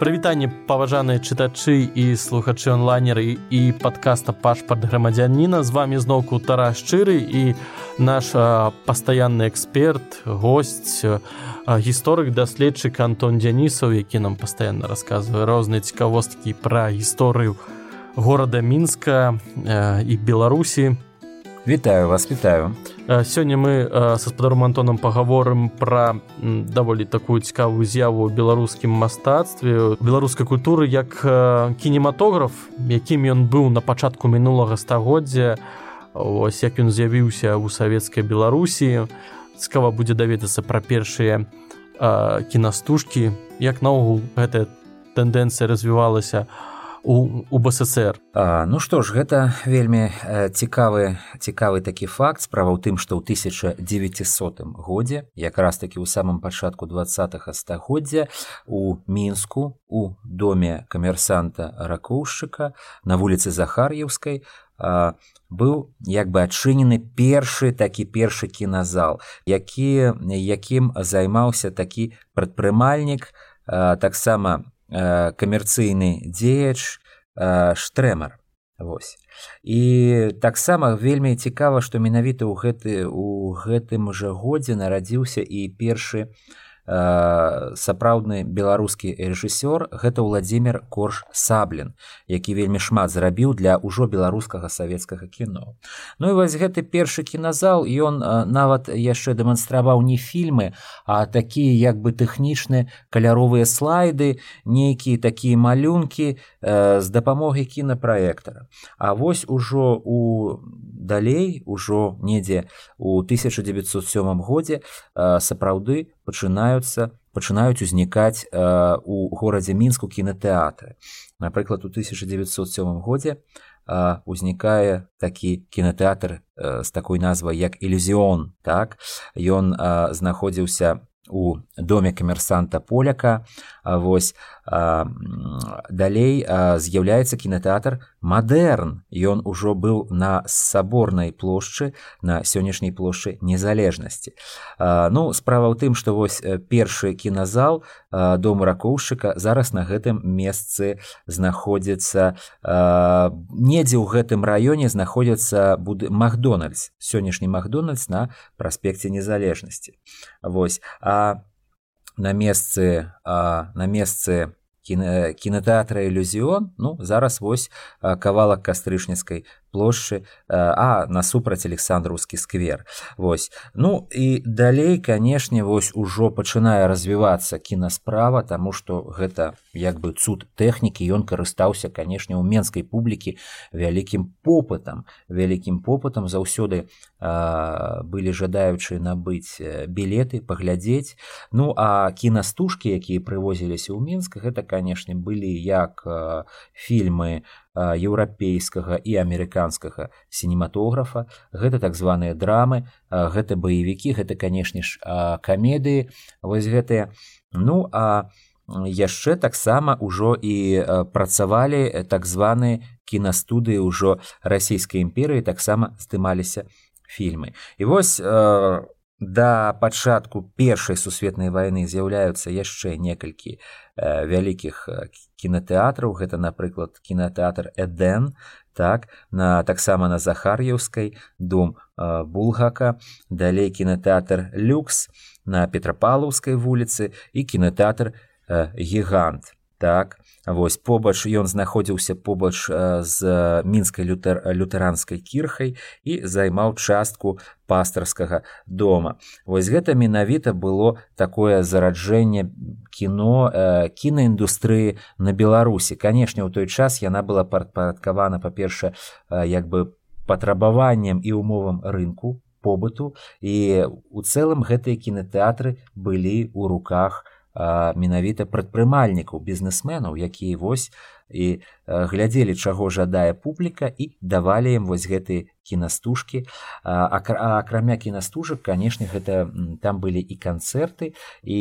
прывітанне паважаныя чытачы і слухачы онлайнеры і падкаста пашпарт грамадзяніна з вами зноўку тара шчыры і наш пастаянны эксперт гость гісторык даследчык антон дзянісаў які нам пастаянна расказвае розныя цікавосткі пра гісторыю горада мінска і беларусі Вітаю вас вітаю. Сёння мы са спадаром Антонам пагаворым пра даволі такую цікавую з'яву ў беларускім мастацтве, беларускай культуры як кінематограф, якім ён быў на пачатку мінулага стагоддзя, ось як ён з'явіўся ў савецкай Беларусі. Цікава будзе даведацца пра першыя кінастужкі, як наогул гэтая тэндэнцыя развівалася, у, у бСр ну што ж гэта вельмі цікавы цікавы такі факт. Справа ў тым што ў 1900 годзе якраз такі ў самым пачатку два стагоддзя у мінску у доме камерсанта ракоўшчыка на вуліцы захар'еўскай быў як бы адчынены першы такі першы кіназал які якім займаўся такі прадпрымальнік таксама камерцыйны дзеяч штрэмар Вось. І таксама вельмі цікава, што менавіта ў гэты у гэтым жа годзе нарадзіўся і першы Э, сапраўдны беларускі рэжысёр гэта владимир корж саблін які вельмі шмат зрабіў для ўжо беларускага савецкага кіно. Ну і вось гэты першы кіназал ён э, нават яшчэ дэманстраваў не фільмы а такія як бы тэхнічныя каляровыя слайды нейкія такія малюнкі э, з дапамогай кінапраектара. А вось ужо у далей ужо недзе у 1907 годзе сапраўды пачынаюцца пачынаюць узнікаць э, у горадзе мінску кінотэатры напрыклад у 1907 годзе э, узнікае такі кінотэатр э, з такой назвай як ілюзіон так? Ён э, знаходзіўся у доме камерсанта поляка. Вось далей з'яўляецца кінотэатр мадэрн ён ужо быў на саборнай плошчы на сённяшняй плошчы незалежнасці. Ну справа ў тым што вось першы кіназал дом ракоўшчыка зараз на гэтым месцы знаходзіцца. Недзе ў гэтым раёне знаходзяцца буды макдональдс сённяшні макдональдс на праспекце незалежнасці. Вось а на месцы на месцы кінотэатра ілюзіон ну зараз вось кавалак кастрычніцкай плошчы а насупраць александраўскі сквер. Вось. Ну і далей канешне вось ужо пачынае развівацца кінасправа таму што гэта як бы цуд тэхнікі. Ён карыстаўся канешне ў менскай публікі вялікім попытам. Вялікім попытам заўсёды былі жадаючы набыць білеты паглядзець. Ну а кінастужкі якія прывозіліся ў мінск гэта канешне былі як фільмы еўрапейскага і амерыканскага сінематографа. Гэта так званыя драмы гэта баевікі гэта канешне ж камедыі вось гэтыя. Ну а яшчэ таксама ўжо і працавалі так званыя кінастудыі ўжо расійскай імперыі таксама здымаліся фільмы. І вось да пачатку першай сусветнай вайны з'яўляюцца яшчэ некалькі э, вялікіх кінотэатраў гэта напрыклад кінотэатр эден так на таксама на захар'еўскай дом э, булгака далей кінотэатр люкс на петрапалаўскай вуліцы і кінотэатр э, гігант так Вось побач ён знаходзіўся побач з мінскай лютер, лютэранскай кірхай і займаў частку пастарскага дома. Вось гэта менавіта было такое зараджэнне кіно кінаіндустрыі на Беларусі. Канешне, у той час яна была падпарадкавана па-перша, як бы патрабаваннем і умовам рынку побыту і у цэлым гэтыя кінотэатры былі ў руках, менавіта прадпрымальнікаў бізнесменаў якія вось і глядзелі чаго жадае публіка і давалі ім вось гэтыя кінастужкі. Акрамя кінастужак канешне гэта там былі і канцэрты і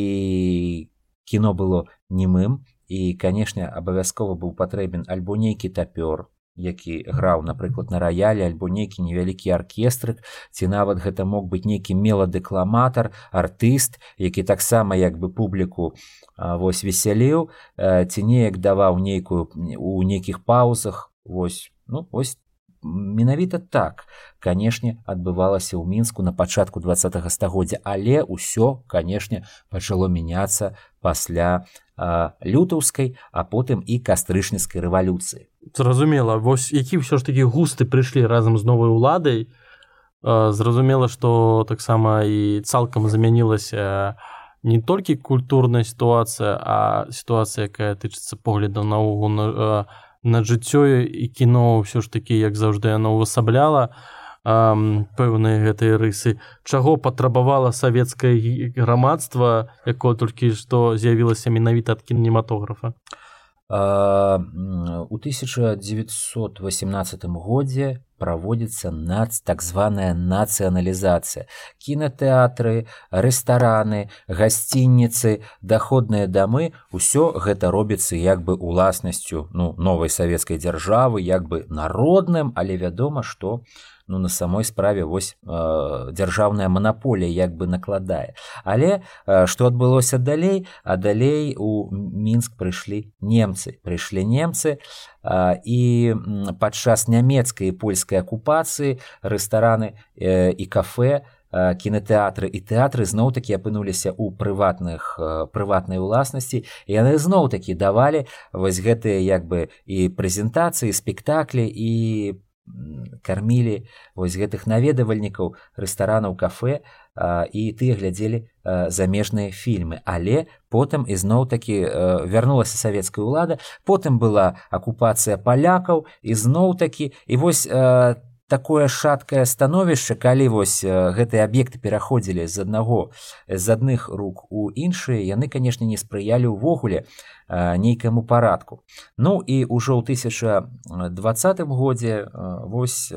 кіно было немым і канешне абавязкова быў патрэбен альбо нейкі тапёр які граў напрыклад на раяле альбо нейкі невялікі аркестрык ці нават гэта мог быць нейкі меладэкламатар артыст які таксама як бы публіку вось весялеў ці неяк даваў нейкую у нейкіх паузах. Вось ну ось менавіта так канешне адбывалася ў мінску на пачатку два стагоддзя. Але ўсё канешне пачало мяняцца пасля лютаўскай а потым і кастрычніцкай рэвалюцыі. Зразумела вось які ўсё ж такі густы прыйшлі разам з новай уладай. Зразумела што таксама і цалкам замянілася не толькі культурная сітуацыя а сітуацыя якая тычыцца поглядаў наогул на над жыццёю і кіно ўсё ж такі як заўжды яно ўвасабляла пэўныя гэтыя рысы. Чаго патрабавала савецкае грамадства якое толькі што з'явілася менавіта ад кінематографа у 1918 годзе праводзіцца нац так званая нацыяналізацыя кінотэатры рэстараны гасцінніцы доходныя дамы ўсё гэта робіцца як бы уласнасцю ну новай савецкай дзяржавы як бы народным. Але вядома што у ну на самой справе вось э, дзяржаўная манаполія як бы накладае але э, што адбылося далей? А далей у мінск прыйшлі немцы прыйшлі немцы э, і падчас нямецкай польскай акупацыі рэстараны э, і кафе кінотэатры і тэатры зноў-такі апынуліся ў прыватных прыватнай уласнасці яны зноў-такі давалі вось гэтыя як бы і прэзентацыі спектаклі і кармілі вось гэтых наведавальнікаў рэстаранаў кафе і тыя глядзелі замежныя фільмы але потым ізноў такі вярнулася савецкая ўлада потым была акупацыя палякаў і зноў такі і вось там такое шаткае становішча калі вось гэтыя аб'екты пераходзілі з аднаго з адных рук у іншыя яны канешне не спрыялі ўвогуле нейкаму парадку. Ну і ўжо ў 1020 годзе вось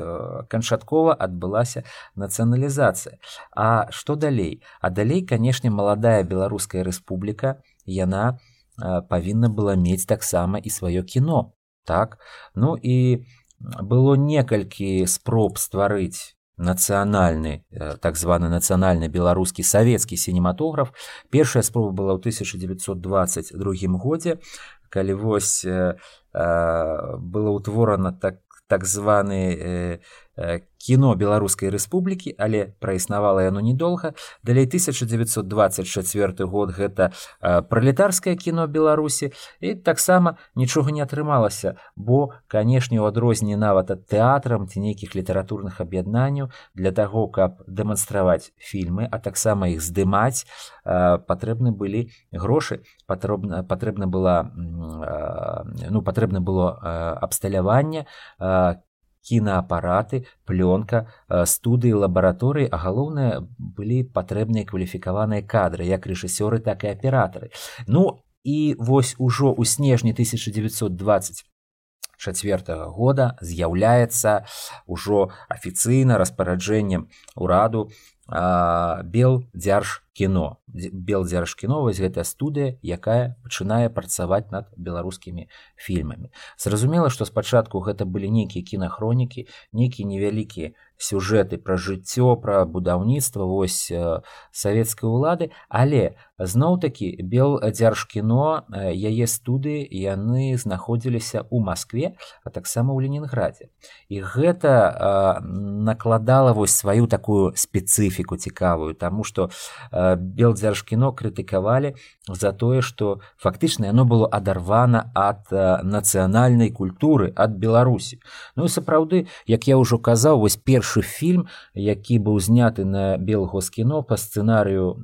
канчаткова адбылася нацыяналізацыя. А што далей? А далей канешне маладая беларуская рэспубліка яна павінна была мець таксама і сваё кіно. Так? Ну і у было некалькі спроб стварыць нацыянальны э, так званы нацыянальны беларускі савецкі сінематограф першая спроба была ў 1922 годзе калі вось э, э, было ўтворана так так званы э, кіно беларускай рэспублікі але праіснавала яно недоўга далей 1924 год гэта э, пралетарскае кіно беларусі. І таксама нічога не атрымалася бо канешне у адрозненне нават ад тэатрам ці нейкіх літаратурных аб'яднанняў для таго каб дэманстраваць фільмы а таксама іх здымаць э, патрэбны былі грошы. Патрэбна патрэбна была э, ну патрэбна было э, абсталяванне э, кінаапараты, плёнка, студыі, лабараторыі, а галоўнае былі патрэбныя кваліфікаваныя кадры, як рэжысёры, так і аператары. Ну і вось ужо ў снежні 1920 четвертого года з'яўляецца ўжо афіцыйна распараджэннем ураду бел дзярж кіно бел дзярж кіно вось гэтая студыя якая пачынае працаваць над беларускімі фільмамі. Зразумела што спачатку гэта былі нейкія кінахронікі нейкія невялікія сюжэты пра жыццё пра будаўніцтва вось савецкай улады але зноў-такі бел дзярж кіно яе студыі яны знаходзіліся ў москве а таксама ў ленінграде і гэта накладала вось сваю такую спецыфіку цікавую таму што бел дзярж кіно крытыкавалі за тое што фактычна яно было адарвана ад нацыянальнай культуры ад беларусі ну і сапраўды як я ўжо казаў вось першы фільм які быў зняты на белгоскіно па сцэнарыю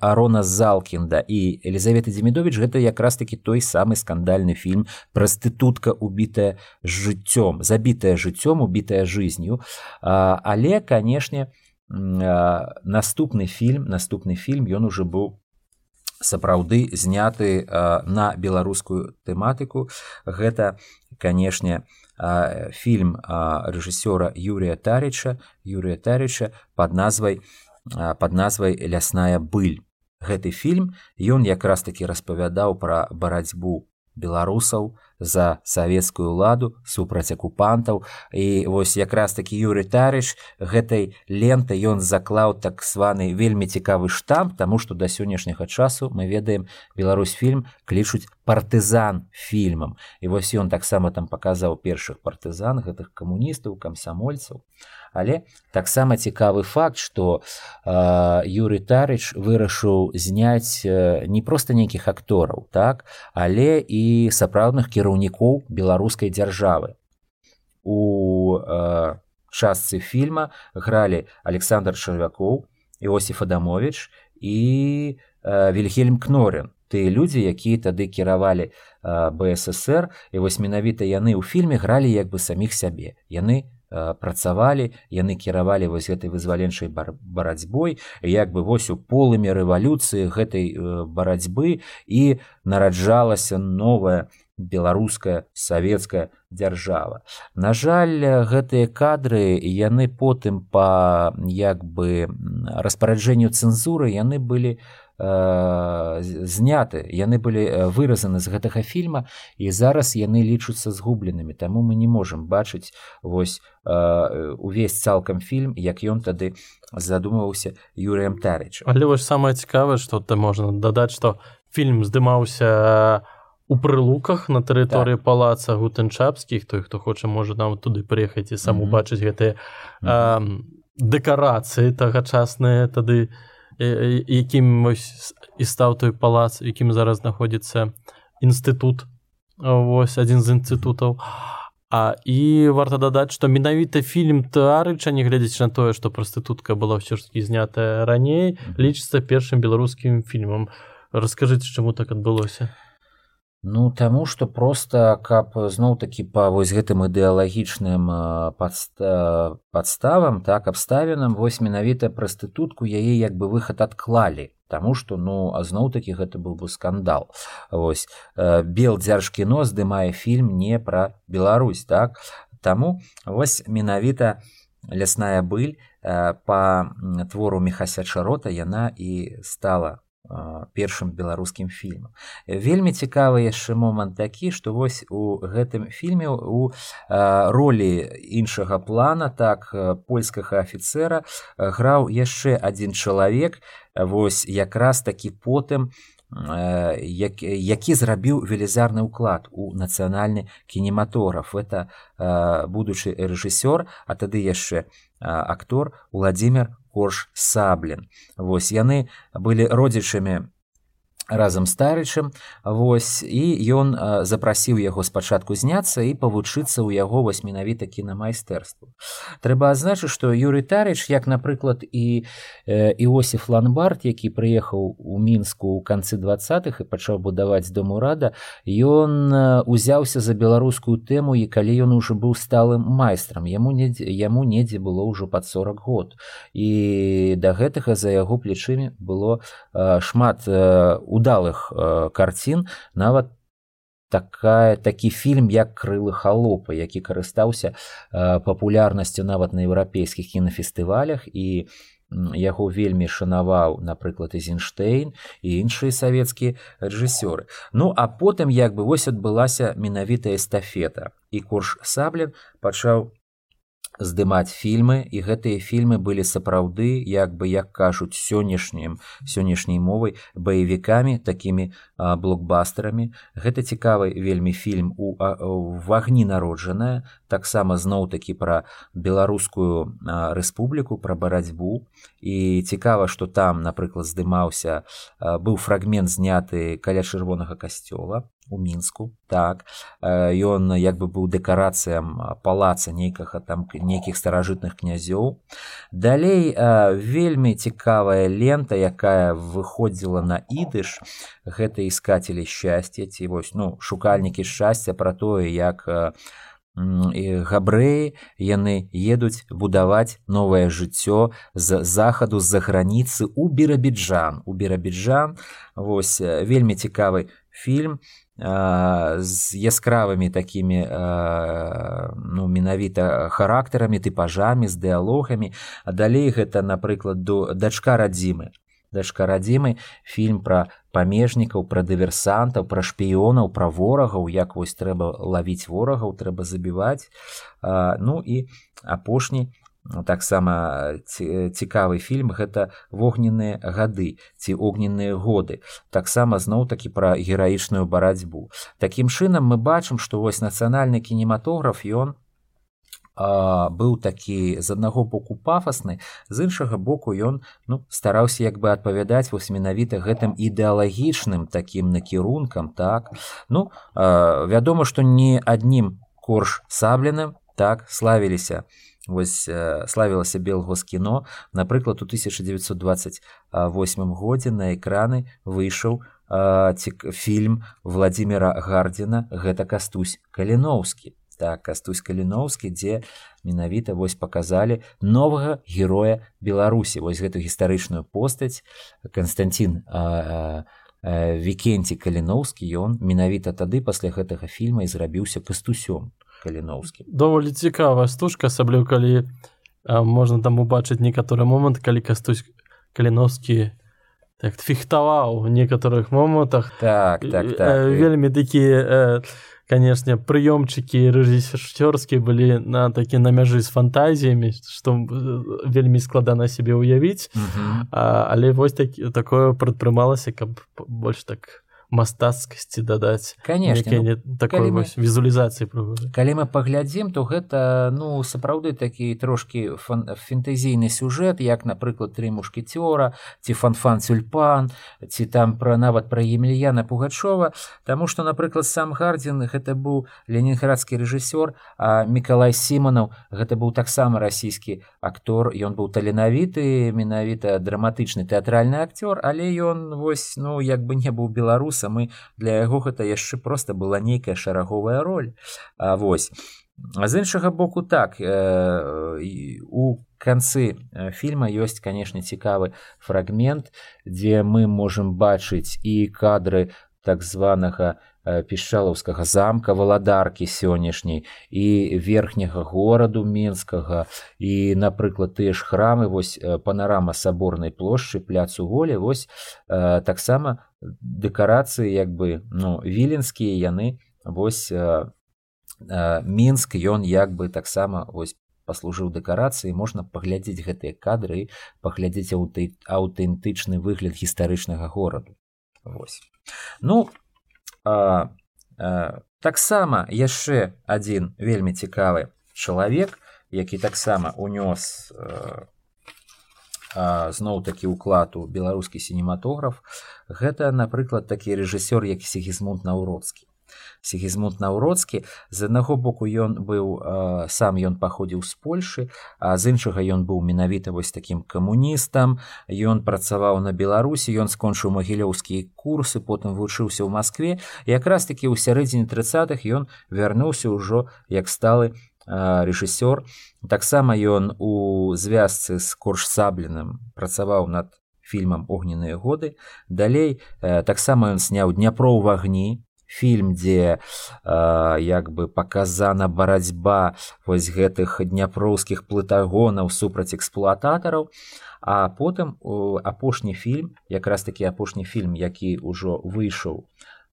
арона залкінда і елізавета дземідович гэта якраз таки той самы скандальны фільм прастытутка убітая жыццём забітая жыццём убітая жизнью але канешне наступны фільм наступны фільм ён уже быў сапраўды зняты на беларускую тэматыку гэта канешне на фільм рэжысёра Юрія Тарыча Юрія Тарыча под назвай под назвай лясная быль. Гэты фільм ён якраз такі распавядаў пра барацьбу беларусаў за савецкую ладу супраць акупантаў. І вось якраз такі юрый тарыч гэтай ленты ён заклаў так званы вельмі цікавы штамп таму што да сённяшняга часу мы ведаем Беларусь фільм клічуць партызан фільмам. І вось ён таксама там паказаў першых партызан гэтых камуністаў камсамольцаў але таксама цікавы факт што э, юрый тарыч вырашыў зняць э, не проста нейкіх актораў так але і сапраўдных кіраўнікоў беларускай дзяржавы. У э, частцы фільма гралі александр чарвякоў іосиф адамович і э, вільгельм кнорен тыя людзі якія тады кіравалі э, бСр і вось менавіта яны ў фільме гралі як бы саміх сябе. Яны працавалі яны кіравалі вось гэтай вызваленчай барацьбой як бы вось у полымі рэвалюцыі гэтай э, барацьбы і нараджалася новая беларуская савецкая дзяржава. На жаль гэтыя кадры яны потым па як бы распараджэнню цэнзуры яны былі у Э, зняты. Яны былі э, выразаны з гэтага фільма і зараз яны лічуцца згубленымі. Таму мы не можемм бачыць вось э, увесь цалкам фільм як ён тады задумваўся юрыем тарыч але вось самае цікавае што ты можна дадаць што фільм здымаўся у прылуках на тэрыторыі так. палаца гутэнчапскіх. Той хто хоча можа нам туды прыехаць і сам убачыць гэтыя дэкарацыі тагачасныя тады. у якім вось і стаў той палац якім зараз знаходзіцца інстытут вось адзін з інстытутаў А і варта дадаць што менавіта фільм тэарыча не глядзець на тое што прастытутка была ўсё ж таки знятая раней лічыцца першым беларускім фільмам расскажыце чаму так адбылося Ну таму што проста каб зноў-такі па вось гэтым ідэалагічным падста... падставам так абставінам вось менавіта прастытутку яе як бы выхад адклалі. Таму што ну а зноў-такі гэта быў бы скандал. Вось бел дзярж кіно здымае фільм не пра Беларусь так? Таму вось менавіта лясная быль па твору мехася чарота яна і стала першым беларускім фільмам. Вельмі цікавы яшчэ момант такі, што вось у гэтым фільме у ролі іншага плана так польскага афіцера граў яшчэ адзін чалавек вось якраз такі потым, як, які зрабіў велізарны ўклад у нацыянальны кінематограф. Это будучы рэжысёр а тады яшчэ актор владимир корж саблін вось яны былі родзічамі разам старычым вось і ён запрасіў яго спачатку зняцца і павучыцца ў яго вось менавіта кінамайстэрству. Трэба адзначыць што юрый тарыч як напрыклад і іосиф ланбард які прыехаў у мінску ў канцы двадцатых і пачаў будаваць дом урада ён узяўся за беларускую тэму і калі ён ужо быў сталым майстрам яму недзе яму недзе было ўжо пад 40 год. І да гэтага за яго плечымі было шмат у удалых э, карцін нават такая такі фільм як крылы халопа які карыстаўся э, папулярнасцю нават на еўрапейскіх кінафестывалях. І яго вельмі шанаваў напрыклад ізенштейн і іншыя савецкія рэжысёры. Ну а потым як бы вось адбылася менавіта эстафета. І курш саблен пачаў здымаць фільмы і гэтыя фільмы былі сапраўды як бы як кажуць сённяшнім сённяшняй мовай баевікамі такімі блокбастерамі. Гэта цікавы вельмі фільм у вагні народжаная таксама зноў-такі пра беларускую рэспубліку пра барацьбу і цікава што там напрыклад здымаўся быў фрагмент зняты каля чырвонага касцёла у мінску так ён як бы быў дэкарацыям палаца нейкага там нейкіх старажытных князёў далей вельмі цікавая лента якая выходзіла на ідыш. Гэта іскацелі шчасця ці вось ну шукальнікі шчасця пра тое як габрэі яны едуць будаваць новае жыццё з захаду з-за граніцы у бірабіджан у бірабіджан вось вельмі цікавы фільм з яскравымі такімі ну, менавіта характарамі тыпажамі з дыалогамі а далей гэта напрыклад до дачка радзімы дачка радзімы фільм пра памежнікаў пра дыверсантаў пра шпіёнаў пра ворагаў як вось трэба лавіць ворагаў трэба забіваць. А, ну і апошні таксама цікавы фільм гэта вогненныя гады ці огненныя годы таксама зноў-такі пра гераічную барацьбу. Такім чынам мы бачым што вось нацыянальны кінематограф ён быў такі з аднаго боку пафасны з іншага боку ён ну стараўся як бы адпавядаць вось менавіта гэтым ідэалагічным такім накірункам так. Ну а, вядома што не аднім корж сабленым так славіліся вось славілася белгоскіно. Напрыклад у 1928 годзе на экраны выйшаў ці фільм владимира гардзіна гэта кастусь каліноўскі так кастусь каліноўскі дзе менавіта вось паказалі новага героя беларусі. Вось гэту гістарычную постаць. Константин вікенці каліноўскі ён менавіта тады пасля гэтага фільма і зрабіўся кастусём каліноўскі даволі цікавая стужка асабліў калі можна там убачыць некаторы момант калі кастусь каліноўскі так фехтаваў у некаторых момантах. Так так, так. вельмі такі э, конечно прыёмчыкі рэжысёрскія былі на такі на мяжы з фантазіямі што вельмі складана сябе ўявіць але вось так такое прадпрымалася каб больш так мастацкасці дадаць. Конечно ну, такой мы, візуалізацыі калі мы паглядзім то гэта ну сапраўды такі трошки фэнтэзійны сюжэт як напрыклад тры мушкетёра ці фанфан цюльпан ці там пра нават пра емельяна пугачова Таму што напрыклад сам гардзін гэта быў ленінградскі рэжысёр а мікалай сіманаў гэта быў таксама расійскі актор. Ён быў таленавіты менавіта драматычны тэатральны акцёр але ён вось ну як бы не быў беларус беларуса мы для яго гэта яшчэ просто была нейкая шараговая роль. А вось. А з іншага боку так э, у канцы фільма ёсць канешне цікавы фрагмент дзе мы можемм бачыць і кадры так званага пішчалаўскага замка валадаркі сённяшняй і верхняга гораду менскага і напрыклад тыя ж храмы вось панарама саборнай плошчы пляцу волі вось таксама дэкарацыі як бы ну віленскія яны вось э, э, мінск ён як бы таксама вось паслужыў дэкарацыі. Можна паглядзець гэтыя кадры паглядзець аўты аўтэнтычны выгляд гістарычнага гораду. Вось. Ну а, а, таксама яшчэ адзін вельмі цікавы чалавек які таксама унёс а, зноў-такі ўклад у беларускі сінематограф. Гэта напрыклад такі рэжысёр як сігізмунд наўродскі. Сігізмунд наўродскі з аднаго боку ён быў сам ён паходзіў з польшы а з іншага ён быў менавіта вось такім камуністам. Ён працаваў на беларусі ён скончыў магілёўскія курсы потым вучыўся ў москве якраз такі ў сярэдзіне тридцатых ён вярнуўся ўжо як сталы рэжысёр таксама ён у звязцы з коршсабленым працаваў над фільмам огненныя годы далей таксама ён сняў дняпро ў вагні фільм дзе э, як бы паказана барацьба вось гэтых дняпроўскіх плытагонаў супраць эксплуататараў. А потым апошні фільм якраз такі апошні фільм які ўжо выйшаў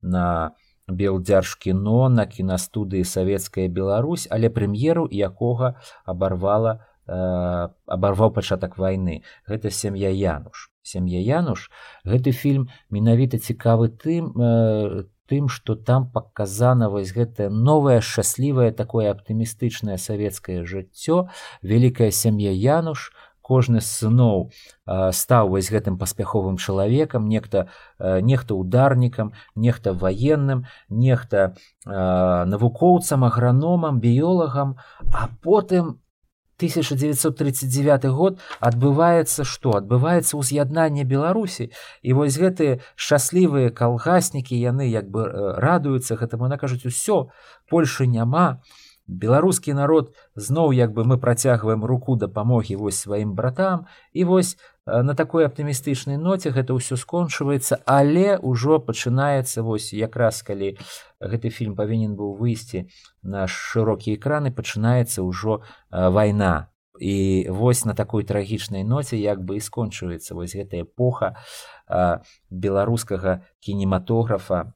на белдзяржкіно на кінастудыі савецкая Беларусь, але прэм'еру якога абарвала э, абарваў пачатак вайны. Гэта сям'я Януш. Сям'я Януш гэты фільм менавіта цікавы тым э, тым, што там паказана вось гэтае новае шчаслівае такое аптымістычнае савецкае жыццё, вялікая сям'я Януш, кожны з сыноў стаў вось гэтым паспяховым чалавекам нехта нехта ударнікам нехта ваенным нехта навукоўцам аграномам біёлагам. А потым 1939 год адбываецца што? Адбываецца ўз'яднанне беларусі. І вось гэтыя шчаслівыя калгаснікі яны як бы радуюцца гэтаму. На кажуць усё польльшы няма беларускі народ зноў як бы мы працягваем руку дапамогі вось сваім братам і вось на такой аптымістычнай ноце гэта ўсё скончваецца але ўжо пачынаецца вось якраз калі гэты фільм павінен быў выйсці на шырокія экраны пачынаецца ўжо вайна. І вось на такой трагічнай ноце як бы і скончваецца вось гэтая эпоха беларускага кінематографа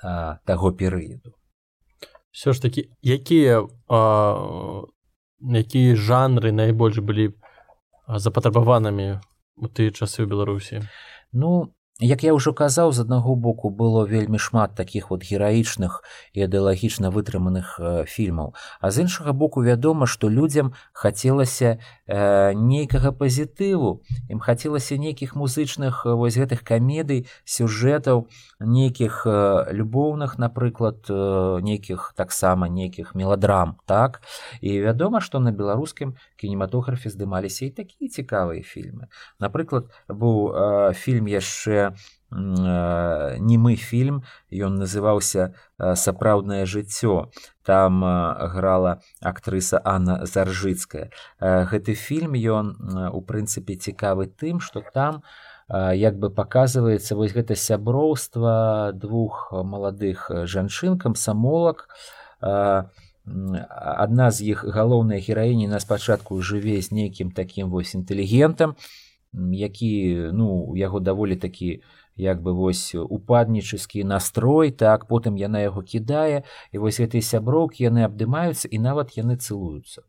таго перыяду все ж таки якія якія жанры найбольш былі запатрабаванымі у тыя часы ў беларусі? Ну Як я ўжо казаў, з аднаго боку было вельмі шмат такіх вот гераічных і ідэалагічна вытрыманых э, фільмаў. А з іншага боку вядома, што людзям хацелася э, нейкага пазітыву. Ім хацелася нейкіх музычных вось гэтых камедый, сюжэтаў, нейкіх э, любоўных, напрыклад, э, нейкіх таксама нейкіх меладрам. так. І вядома, што на беларускім кінематографе здымаліся і такія цікавыя фільмы. Напрыклад, быў э, фільм яшчэ немы фільм ён называўся э, сапраўднае жыццё там э, грала актрыса Анна заржыцкая гэты фільм ён у прынцыпе цікавы тым што там як бы паказваецца вось гэта сяброўства двух маладых жанчын камсамолак. Адна з іх галоўнай гераіні на спачатку жыве з нейкім такім вось інтэлігентам які ну яго даволі такі як бы вось упаднічаскі настрой так потым яна яго кідае і вось гэтай сяброўкі яны абдымаюцца і нават яны цылуюцца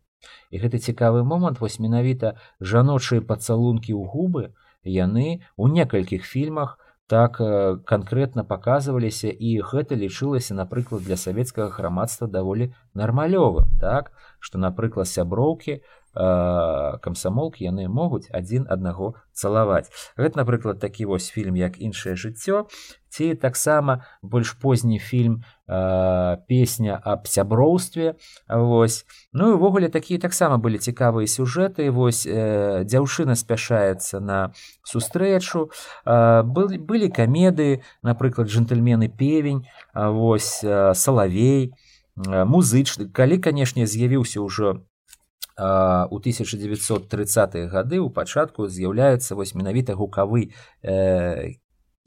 і гэты цікавы момант вось менавіта жаночыя пацалункі ў губы яны у некалькіх фільмах так канкрэтна паказваліся і гэта лічылася напрыклад для савецкага грамадства даволі нармалёвым так? Што напрыклад сяброўкі камсамолкі яны могуць адзін аднаго цалаваць. Гэта, напрыклад, такі вось фільм як іншае жыццё ці таксама больш позні фільм э, песня аб сяброўстве Вось. Ну і ўвогуле такія таксама былі цікавыя сюжэты вось э, дзяўчына спяшаецца на сустрэчу э, былі, былі камеды напрыклад джентльмены певень вось э, салавей музычны калі канешне з'явіўся ўжо у 1930-х гады ў пачатку з'яўляецца вось менавіта гукавы э,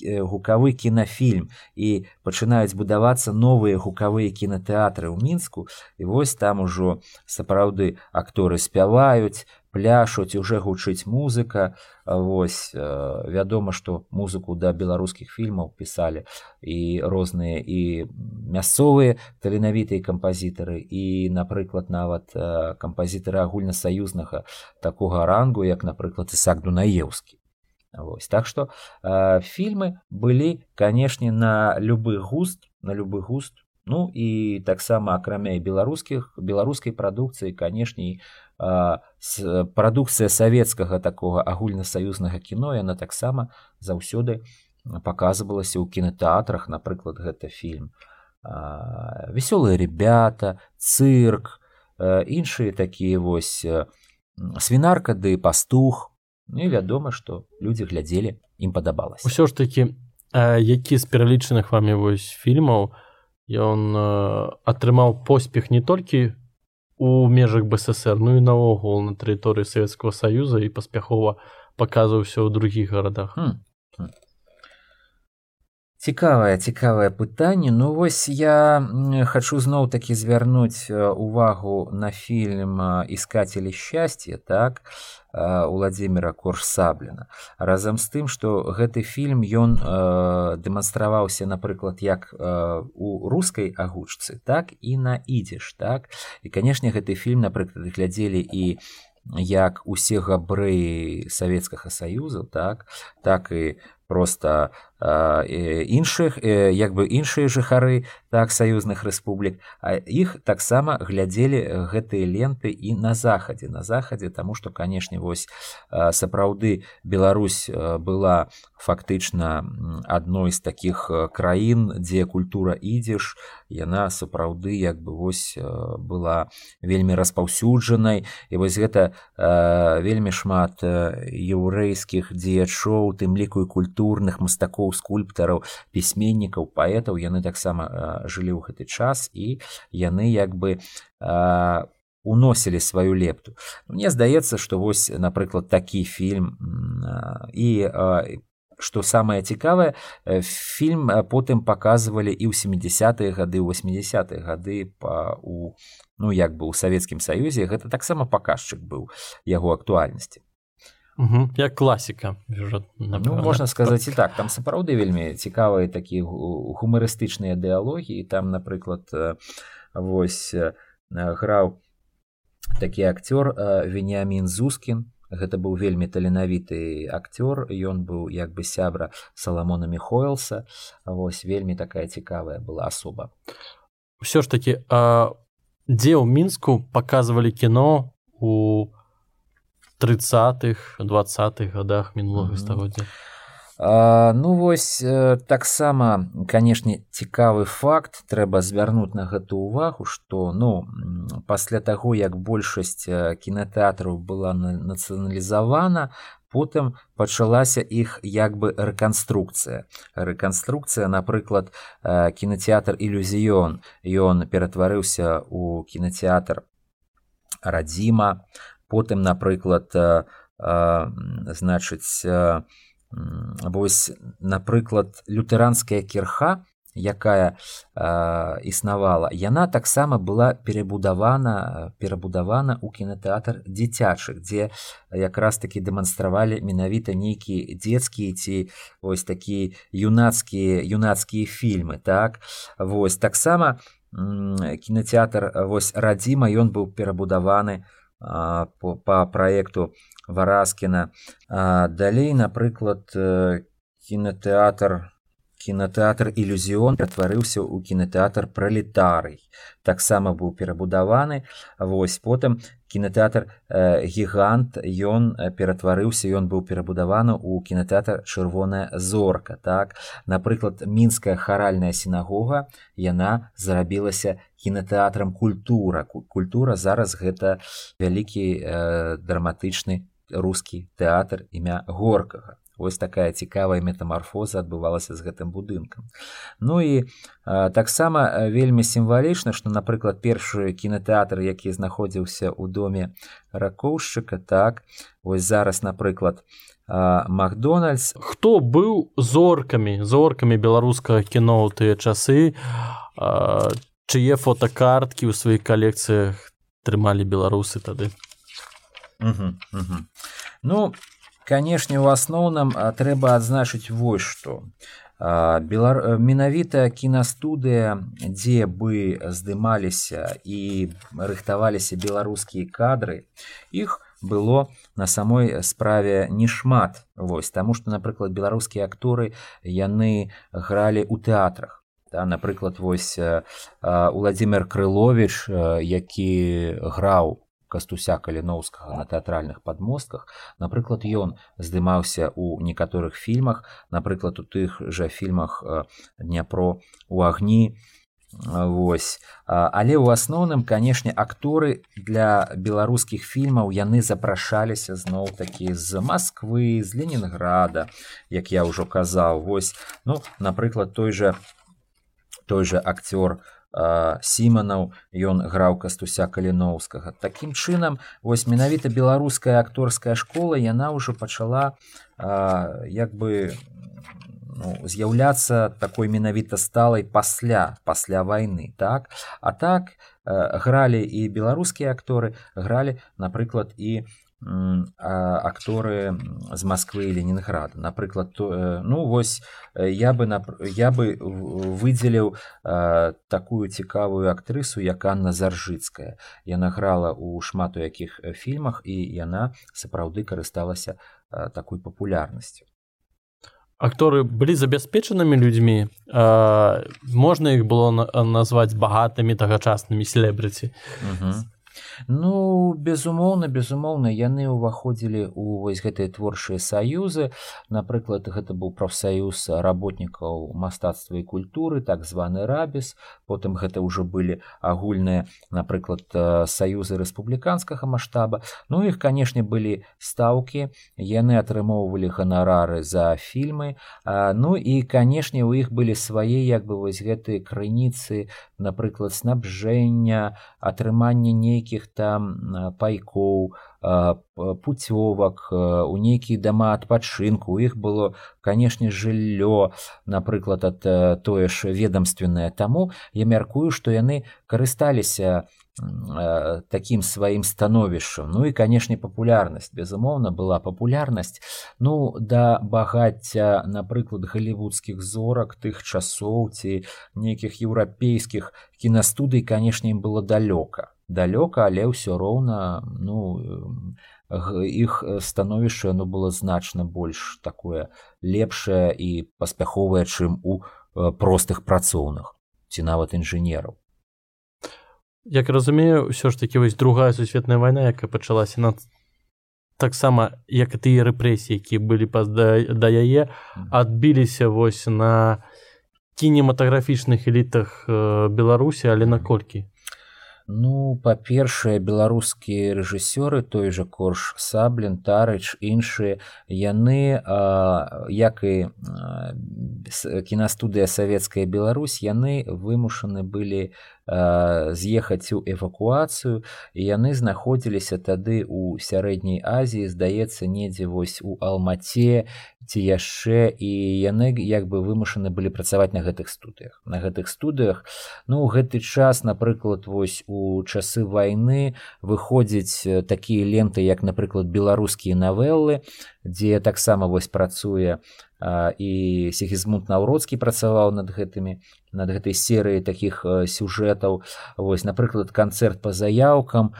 гукавы кінафільм. І пачынаюць будавацца новыя гукавыя кінотэатры ў мінску. І вось там ужо сапраўды акторы спяваюць пляшуць уже гучыць музыка. Вось вядома што музыку да беларускіх фільмаў пісалі і розныя і мясцовыя таленавітыя кампазітары і напрыклад нават кампазітары агульнасаюзнага такога рангу як напрыклад ісак дунаеўскі. Вось так што фільмы былі канешне на любы густ на любы густ Ну і таксама акрамя беларускіх беларускай прадукцыі канешне прадукцыя савецкага такога агульнасаюзнага кіно яна таксама заўсёды паказвалася ў кінотэатрах напрыклад гэта фільм вясёлыя ребята цырк іншыя такія вось свінарка ды пастух ну, і вядома што людзі глядзелі ім падабалася ўсё ж такі які з пералічаных вамі вось фільмаў ён атрымаў поспех не толькі у межах бСр ну і наогул на тэрыторыі Савецкага саюза і паспяхова паказваўся ў другіх гарадах хм. Цікавае цікавае пытанне. Ну вось я хачу зноў такі звярнуць увагу на фільм іскацелі шчасце так владимира корсаблена разам з тым что гэты фільм ён э, дэманстраваўся напрыклад як э, у рускай агучцы так і на ідзеш так. І канешне гэты фільм напрыклад глядзелі і як усе габрэі савецкага саюза так так і просто іншых як бы іншыя жыхары так саюзных рэспублік. А іх таксама глядзелі гэтыя ленты і на захадзе. На захадзе таму што канешне вось сапраўды Беларусь была фактычна адной з такіх краін дзе культура ідзеш. Яна сапраўды як бы вось была вельмі распаўсюджанай. І вось гэта вельмі шмат еўрэйскіх дзеячоў тым ліку і культурных мастакоў скульптараў пісьменнікаў паэтаў. Яны таксама жылі ў гэты час і яны як бы уносілі сваю лепту. Мне здаецца што вось напрыклад такі фільм і што самае цікавае фільм потым паказвалі і ў 70-е гады 80-е гады па у ну як бы ў савецкім саюзе. Гэта таксама паказчык быў яго актуальнасці Угу, як класіка ну, можна сказаць і так там сапраўды вельмі цікавыя такія гумарыстычныя дыалогі там напрыклад вось граў такі акцёр веніамін зускін гэта быў вельмі таленавіты акцёр ён быў як бы сябра саламона михоэлса вось вельмі такая цікавая была асоба. Ўсё ж таки дзе ў мінску показывалі кіно у 30х двадцатых годах мінулага стагоддзя ну вось таксама канешне цікавы факт. Трэба звярнуць на гэту увагу што ну пасля таго як большасць кінотэатраў была нацыяналізавана потым пачалася іх як бы рэканструкцыя. Рэканструкцыя напрыклад кінотэатр ілюзіён ён ператварыўся у кінотэатр радзіма потым напрыклад значыць вось напрыклад лютэранская кірха якая існавала яна таксама была перабудавана перабудавана ў кінотэатр дзіцячых дзе якраз такі дэманстравалі менавіта нейкія дзецкія ці вось такі юнацкія юнацкія фільмы так? Вось таксама кінотэатр вось радзіма ён быў перабудаваны у по, по праекту вараскіна далей напрыклад кінотэатр кінотэатр ілюзіон ператварыўся ў кінотэатр пралетарый таксама быў перабудаваны вось потым кінотэатр э, гігант ён ператварыўся ён быў перабудаваны ў кінотэатр чырвоная зорка так? Напрыклад мінская харальная сінагога яна зарабілася кінотэатрам культура культура зараз гэта вялікі э, драматычны рускі тэатр імя горкага Вось такая цікавая метамарфоза адбывалася з гэтым будынкам. Ну і таксама вельмі сімвалічна, што, напрыклад, першы кінотэатр, які знаходзіўся ў доме ракоўшчыка, так вось зараз, напрыклад, Макдональдс. Хто быў зоркамі, зоркамі беларускага кіно ў тыя часы, чые фотокарткі ў сваіх калекцыях трымалі беларусы тады. Угу, угу. Ну, канешне у асноўным трэба адзначыць вось што Белар... менавіта кінастудыя дзе бы здымаліся і рыхтаваліся беларускія кадры іх было на самой справе не шмат вось таму што напрыклад беларускія акторы яны гралі ў тэатрах да, напрыклад вось владимир крылович які граў кастуся каліноўскага на тэатральных падмостках. Напрыклад ён здымаўся ў некаторых фільмах напрыклад у тых жа фільмах дняпро у агні Вось. Але ў асноўным канешне акторы для беларускіх фільмаў яны запрашаліся зноў такі з Масквы з Ленінграда як я ўжо казаў. Вось. Ну напрыклад той жа той жа акцёр сіманаў ён граў кастуся каліноўскага. Такім чынам вось менавіта беларуская акторская школа яна ўжо пачала а, як бы ну, з'яўляцца такой менавіта сталай пасля пасля вайны так? А так гралі і беларускія акторы гралі напрыклад і акторы з Масквы і Ленінграда напрыклад то э, ну вось э, я бы я бы выдзеліў такую цікавую актрысу як Анна заржыцкая. Яна грала ў шмат у якіх э, фільмах і яна сапраўды карысталася такой папулярнасцю. Акторы былі забяспечанымі людзьмі можна іх было назваць багатымі тагачаснымі селебрыці Ну безумоўна безумоўна яны ўваходзілі ў вось гэтыя творчыя саюзы. Напрыклад гэта быў прафсаюз работнікаў мастацтва і культуры так званы рабіс. Потым гэта ўжо былі агульныя напрыклад саюзы рэспубліканскага маштаба. Ну іх канешне былі стаўкі. Яны атрымоўвалі ганарары за фільмы. А, ну і канешне у іх былі свае як бы вось гэтыя крыніцы напрыклад снабжэння атрымання нейкіх нейкіх там пайкоў пуцёвак у нейкія дома адпачынку у іх было канешне жыллё напрыклад ад тое ж ведомственное таму я мяркую што яны карысталіся такім сваім становішчам ну і канешне папулярнасць безумоўна была папулярнасць ну да багацця напрыклад галівудскіх зорак тых часоў ці нейкіх еўрапейскіх кінастудый канешне ім было далёка далёка але ўсё роўна ну іх становішча оно было значна больш такое лепшае і паспяховае чым у простых працоўных ці нават інжынераў. Як разумею ўсё ж такі вось другая сусветная вайна якая пачалася на таксама як і тыя рэпрэсіі які былі па да, да яе адбіліся вось на кінематаграфічных элітах беларусі але наколькі Ну, па-першае, беларускія рэжысёры, той жа корж Саблін, Тарыч, іншыя, яны, як і кінастудыя савецкая Беларусь, яны вымушаны былі з'ехаць у эвакуацыю і яны знаходзіліся тады ў сярэдняй Азіі, здаецца, недзе вось у Алмаце ці яшчэ і яны як бы вымушаны былі працаваць на гэтых студыях. На гэтых студыях ну гэты час, напрыклад, вось у часы вайны выходзіць такія ленты, як, напрыклад, беларускія навеллы, дзе таксама вось працуе і сігізмунд наўродскі працаваў над гэтымі над гэтай серыяй такіх сюжэтаў. Вось напрыклад канцэрт па заяўкам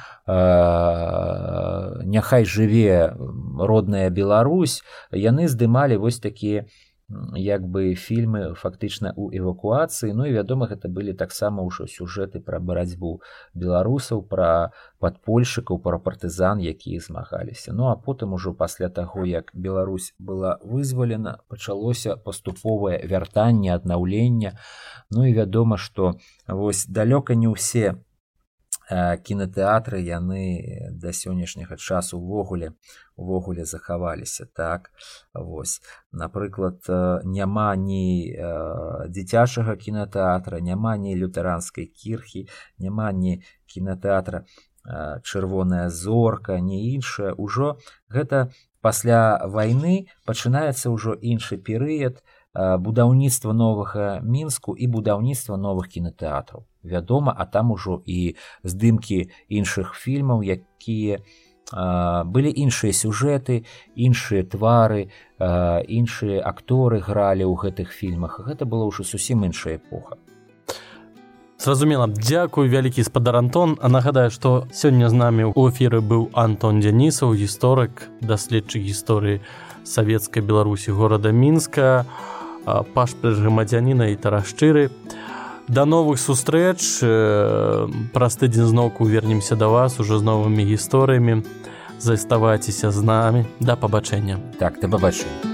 няхай жыве родная Беларусь яны здымалі вось такія як бы фільмы фактычна ў эвакуацыі. Ну і вядома гэта былі таксама ўжо сюжэты пра барацьбу беларусаў пра падпольшчыкаў пра партызан якія змагаліся. Ну а потым ужо пасля таго як Беларусь была вызвалена пачалося паступовае вяртанне аднаўлення ну і вядома што вось далёка не ўсе кінотэатры яны да сённяшняга часу увогуле увогуле захаваліся так? Вось. Напрыклад няма ні дзіцячага кінотэатра няма ні лютэранскай кірхі няма ні кінотэатра чырвоная зорка не іншая ўжо гэта пасля вайны пачынаецца ўжо іншы перыяд будаўніцтва новага мінску і будаўніцтва новых кінотэатраў вядома а там ужо і здымкі іншых фільмаў якія былі іншыя сюжэты іншыя твары іншыя акторы гралі ў гэтых фільмах. Гэта было ўжо зусім іншая эпоха. Зразумела. Дзякую вялікі спадар антон. А нагадаю што сёння з намі ў эфіры быў антон дзянісаў гісторык даследчык гісторыі савецкай беларусі горада мінска пашпрыж грамадзяніна і тарашчыры. а да новых сустрэч. Праз тыдзень зноўку вернемся да вас ужо з новымі гісторыямі. Заставайцеся з намі. Да пабачэння. Так да пабачэння